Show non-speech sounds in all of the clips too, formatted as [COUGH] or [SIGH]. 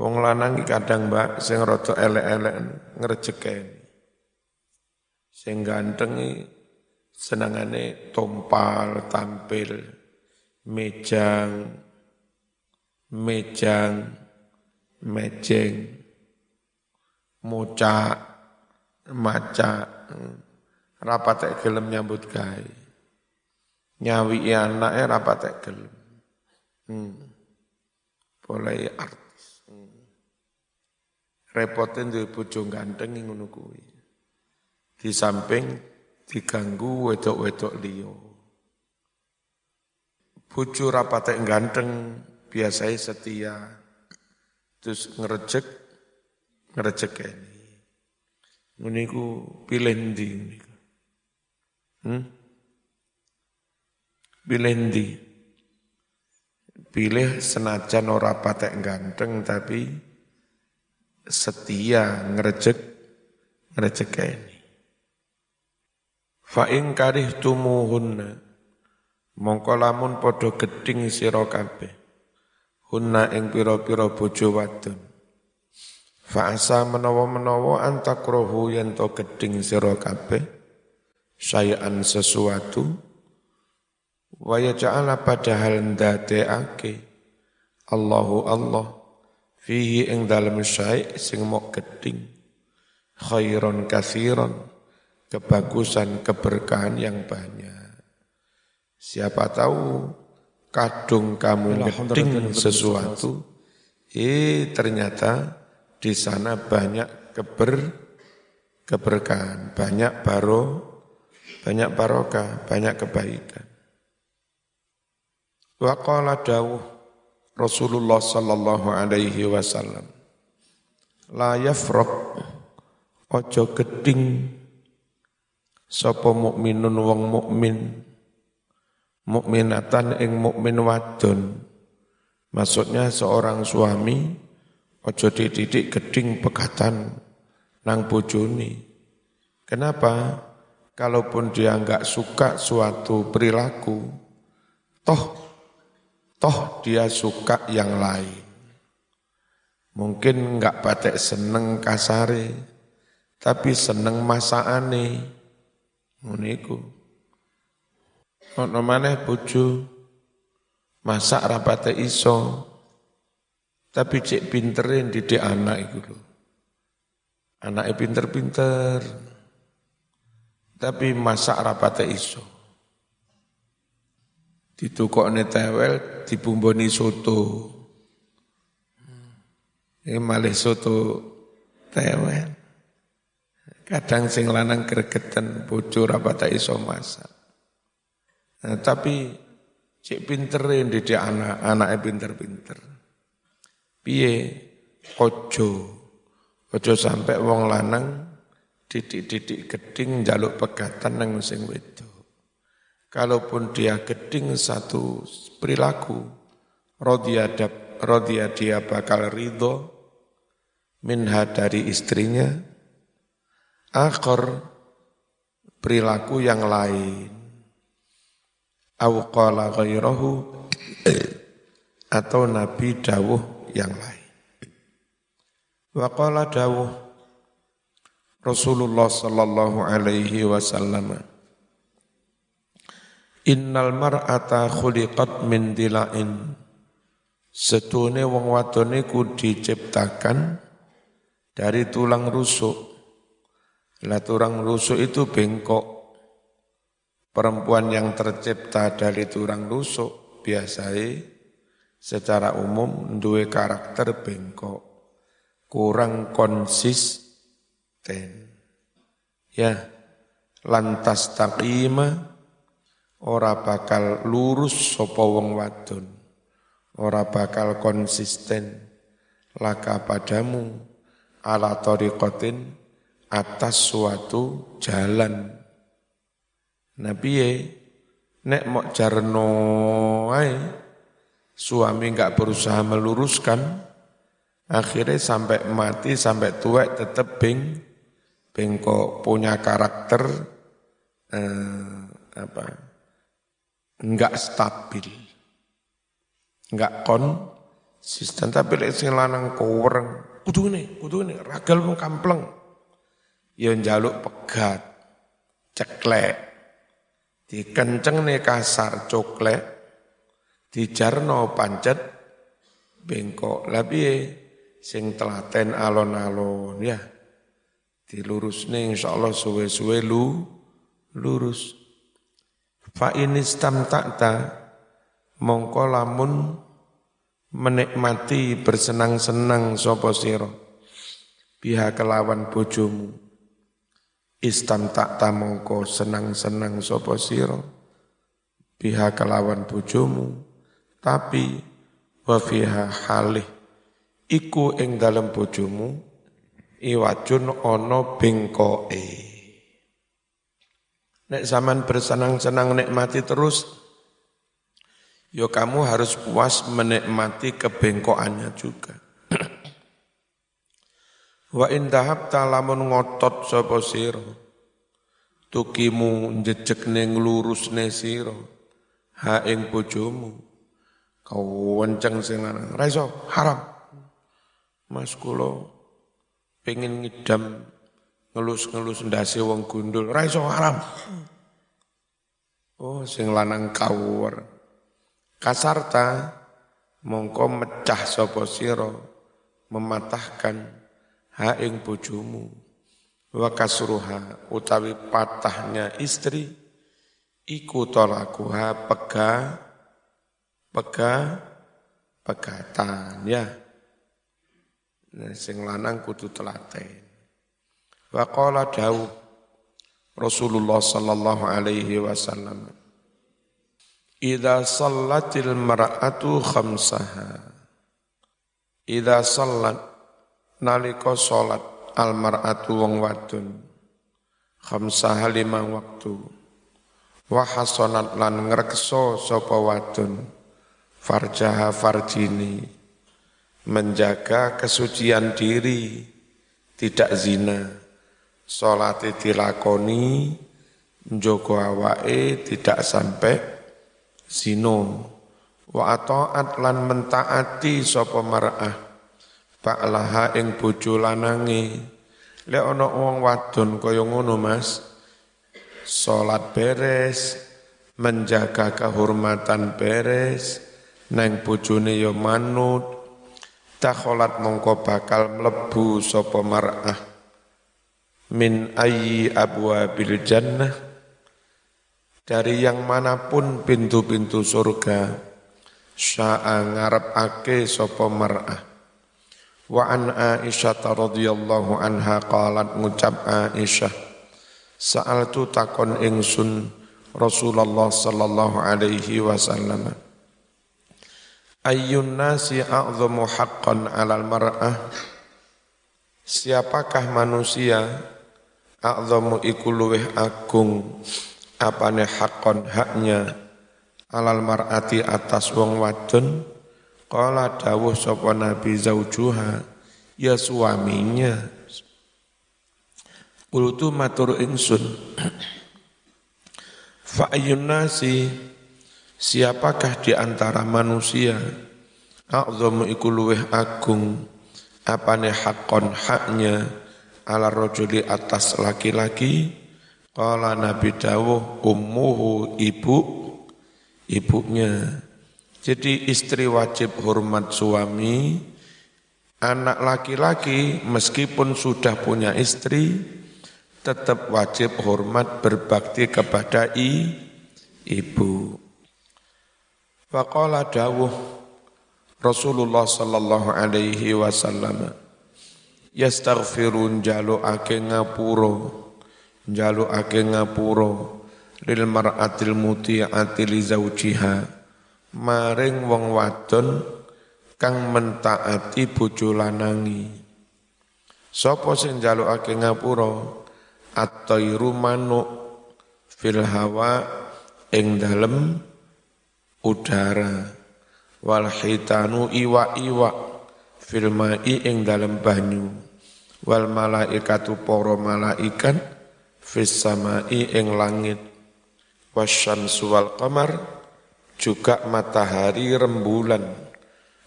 Wong lanang kadang mbak sing rada elek-elek ngrejekeni. Sing ganteng iki senengane tompal, tampil, mejang, mejang, mejeng, mocak, maca, rapat gelem nyambut gawe. Nyawi anake rapat gelem. Hmm. Boleh art repotin duwe bojo ganteng ngono kuwi. Di samping diganggu wedok-wedok liya. Bojo rapate ganteng biasanya setia. Terus ngerejek ngerejek ini. Ngene ku pilih ndi niku. Hmm? Pilih ndi? Pilih senajan ora patek ganteng tapi setia ngerejek ini. Fa ing tumuhunna mongko lamun padha gedhing sira kabeh. Hunna ing pira-pira bojo wadon. Fa asa menawa-menawa antakrohu yen to gedhing sira kabeh sayan sesuatu wa yaj'ala padahal ndadeake Allahu Allah fihi ing dalem syai' sing mok geding. Khairon kasiron kebagusan keberkahan yang banyak. Siapa tahu kadung kamu geding sesuatu eh ternyata di sana banyak keber keberkahan. Banyak baro banyak barokah banyak kebaikan. Wa qala dawuh Rasulullah sallallahu alaihi wasallam. La yafraq ojo geding. Sapa mukminun wong mukmin? Mukminatan ing mukmin wadon. Maksudnya seorang suami ojo dididik geding pegatan nang bojone. Kenapa? Kalaupun dia enggak suka suatu perilaku toh Toh dia suka yang lain. Mungkin enggak patek seneng kasare, tapi seneng masakane. Muniku. Ono maneh bojo masak rapate iso. Tapi cek pinterin didik anak iku lho. Anaknya pinter-pinter. Tapi masak rapate iso ditukokne tewel dibumboni soto. Ini malih soto tewel. Kadang sing lanang gregetan bojo rapata iso masak. Nah, tapi cek pinterin didik anak, anaknya pinter-pinter. Piye ojo, ojo sampai wong lanang didik-didik geding jaluk pegatan nang sing wedok. Kalaupun dia geding satu perilaku, rodia, rodia dia bakal ridho minha dari istrinya, akor perilaku yang lain. Awqala ghairahu atau Nabi dawuh yang lain. Waqala dawuh Rasulullah sallallahu alaihi wasallam Innal mar'ata khuliqat min dilain. Setune wong wadone ku diciptakan dari tulang rusuk. Lah tulang rusuk itu bengkok. Perempuan yang tercipta dari tulang rusuk biasanya secara umum duwe karakter bengkok. Kurang konsisten. Ya, lantas taqimah ora bakal lurus sapa wong wadon. Ora bakal konsisten. Laka padamu ala tariqatin atas suatu jalan. Nabi ye nek mok jarno ae suami enggak berusaha meluruskan akhirnya sampai mati sampai tua tetap beng bengkok punya karakter eh, apa enggak stabil, enggak Sistem tapi lek sing lanang kuwereng, kudune, kudune ragal mung kampleng. Ya njaluk pegat, ceklek. Dikencengne kasar coklek, dijarno pancet bengkok. Piye sing telaten alon-alon ya. Dilurusne insyaallah suwe-suwe lu lurus. Fa inistam takta mongko lamun menikmati bersenang-senang sapa sira. Biha kelawan bojomu. Istam tak mongko senang-senang sapa sira. Biha kelawan bojomu. Tapi wa halih iku ing dalem bojomu iwajun ana bengkoke nek zaman bersenang-senang nikmati terus Yo kamu harus puas menikmati kebengkokannya juga. [CLEARS THROAT] Wa indahab talamun ngotot sapa sira. Tukimu njejekne nglurusne sira. Ha ing bojomu. Kau wenceng sing lanang. Ra haram. Mas kula pengen ngidam ngelus-ngelus ndase wong gundul. Ra haram. Oh sing lanang kawur. Kasarta mongko mecah sapa sira mematahkan ha ing bojomu wa kasruha utawi patahnya istri iku talakuha pega pega pegatan ya nah, sing lanang kudu telaten wa qala dawu Rasulullah sallallahu alaihi wasallam Ida sallatil mar'atu khamsaha. Ida sallat nalika salat al mar'atu wong wadon. Khamsaha lima waktu. Wa hasanat lan ngrekso sapa wadon. Farjaha farjini. Menjaga kesucian diri. Tidak zina. Salate dilakoni. Njogo awake tidak sampai zino wa ataat lan mentaati sapa mar'ah. Ba'laha ing bojo lanange. Lek ana wong wadon kaya ngono Mas salat beres menjaga kehormatan beres neng bojone ya manut takholat mongko bakal mlebu sapa mar'ah min ayyi abwabil jannah. Dari yang mana pun pintu-pintu surga sya'a ngarep ake sopo mar'ah. Wa an Aisyah radhiyallahu anha qalat ngucap Aisyah sa'altu takon ingsun Rasulullah sallallahu alaihi wasallam. Ayyun nasi a'zamu haqqan 'alal mar'ah? Siapakah manusia a'zamu iku luweh agung. Apane hakon haknya? Alal mar'ati atas wong wadon. Qala dawuh sapa nabi zaujuha ya suaminya. Ulutu matur ingsun. [CLEARS THROAT] Fa nasi siapakah di antara manusia? A'zamu iku luweh agung. Apane hakon haknya ala rojuli atas laki-laki Kala Nabi Dawuh ummuhu ibu ibunya. Jadi istri wajib hormat suami, anak laki-laki meskipun sudah punya istri tetap wajib hormat berbakti kepada i, ibu. Faqala dawuh Rasulullah sallallahu alaihi wasallam yastaghfirun jalu ake ngapuro ake ngapura. Lil mar'atil muti'ati li zaujiha maring wong wadon kang mentaati bojo lanangi. Sapa sing ake ngapura? At-tayru manuk fil hawa ing dalem udara wal hitanu iwa-iwa fil ma'i ing dalem banyu. Wal malaikatu para malaikat fis samai ing langit. Wasyamsu wal qamar juga matahari rembulan.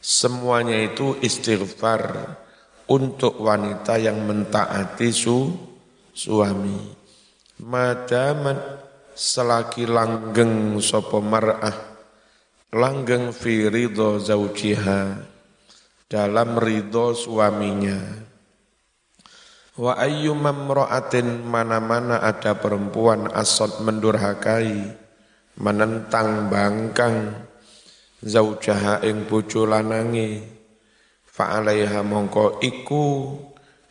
Semuanya itu istighfar untuk wanita yang mentaati su, suami. Madaman selaki langgeng sopo mar'ah, langgeng fi ridho zaujiha, dalam ridho suaminya. Wa ayyu mamra'atin mana-mana ada perempuan asot mendurhakai, menentang bangkang, zaujaha ing bojo lanange, fa'alaiha mongko iku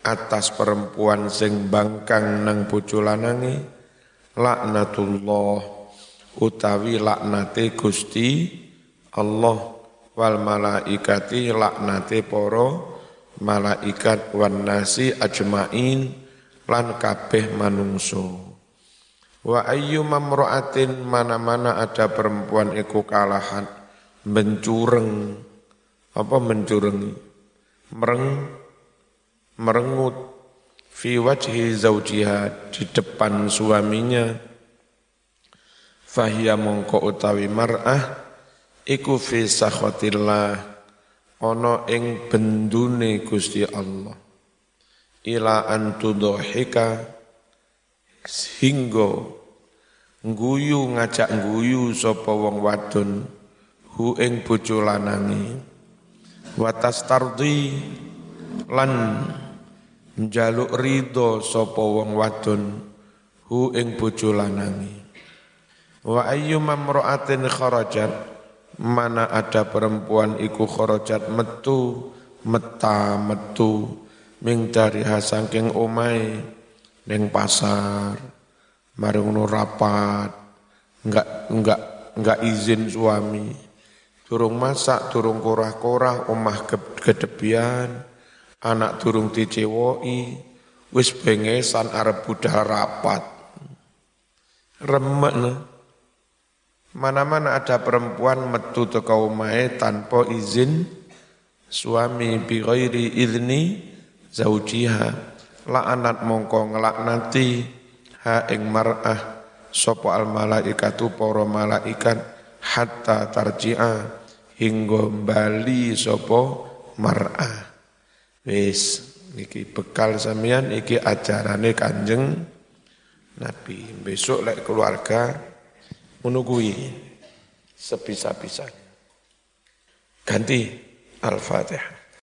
atas perempuan sing bangkang nang bojo lanange, laknatullah utawi laknate Gusti Allah wal malaikati laknate poro malaikat wan nasi ajmain lan kabeh manungso wa ayyu mamra'atin mana-mana ada perempuan iku kalahan mencureng. Apa mencureng mereng merengut. Fi wajhi zaujiha di depan suaminya. Fahiya mongko utawi mar'ah iku fi sakhatillah ana ing bendune Gusti Allah. Ila antudhika hingga guyu ngajak guyu sapa wong wadon hu ing bojo lanange. Watas tardi lan njaluk ridho sapa wong wadon hu ing bojo lanange. Wa ayyuma mamra'atin kharajat mana ada perempuan iku kharajat metu meta metu ming dari hasangking omai neng pasar mari ngono rapat enggak enggak enggak izin suami turung masak turung korah-korah omah gedebian anak turung dicewoi wis bengesan arep budal rapat remek nah. Mana-mana ada perempuan metu teko omahe tanpa izin suami bi ghairi idni zaujiha. La'anat mongko ngelaknati ha ing mar'ah sapa al malaikatu para malaikat hatta tarji'a hingga bali sapa mar'ah. Wis iki bekal sampean iki ajarane Kanjeng Nabi. Besok lek keluarga menunggui sebisa-bisanya. Ganti Al-Fatihah.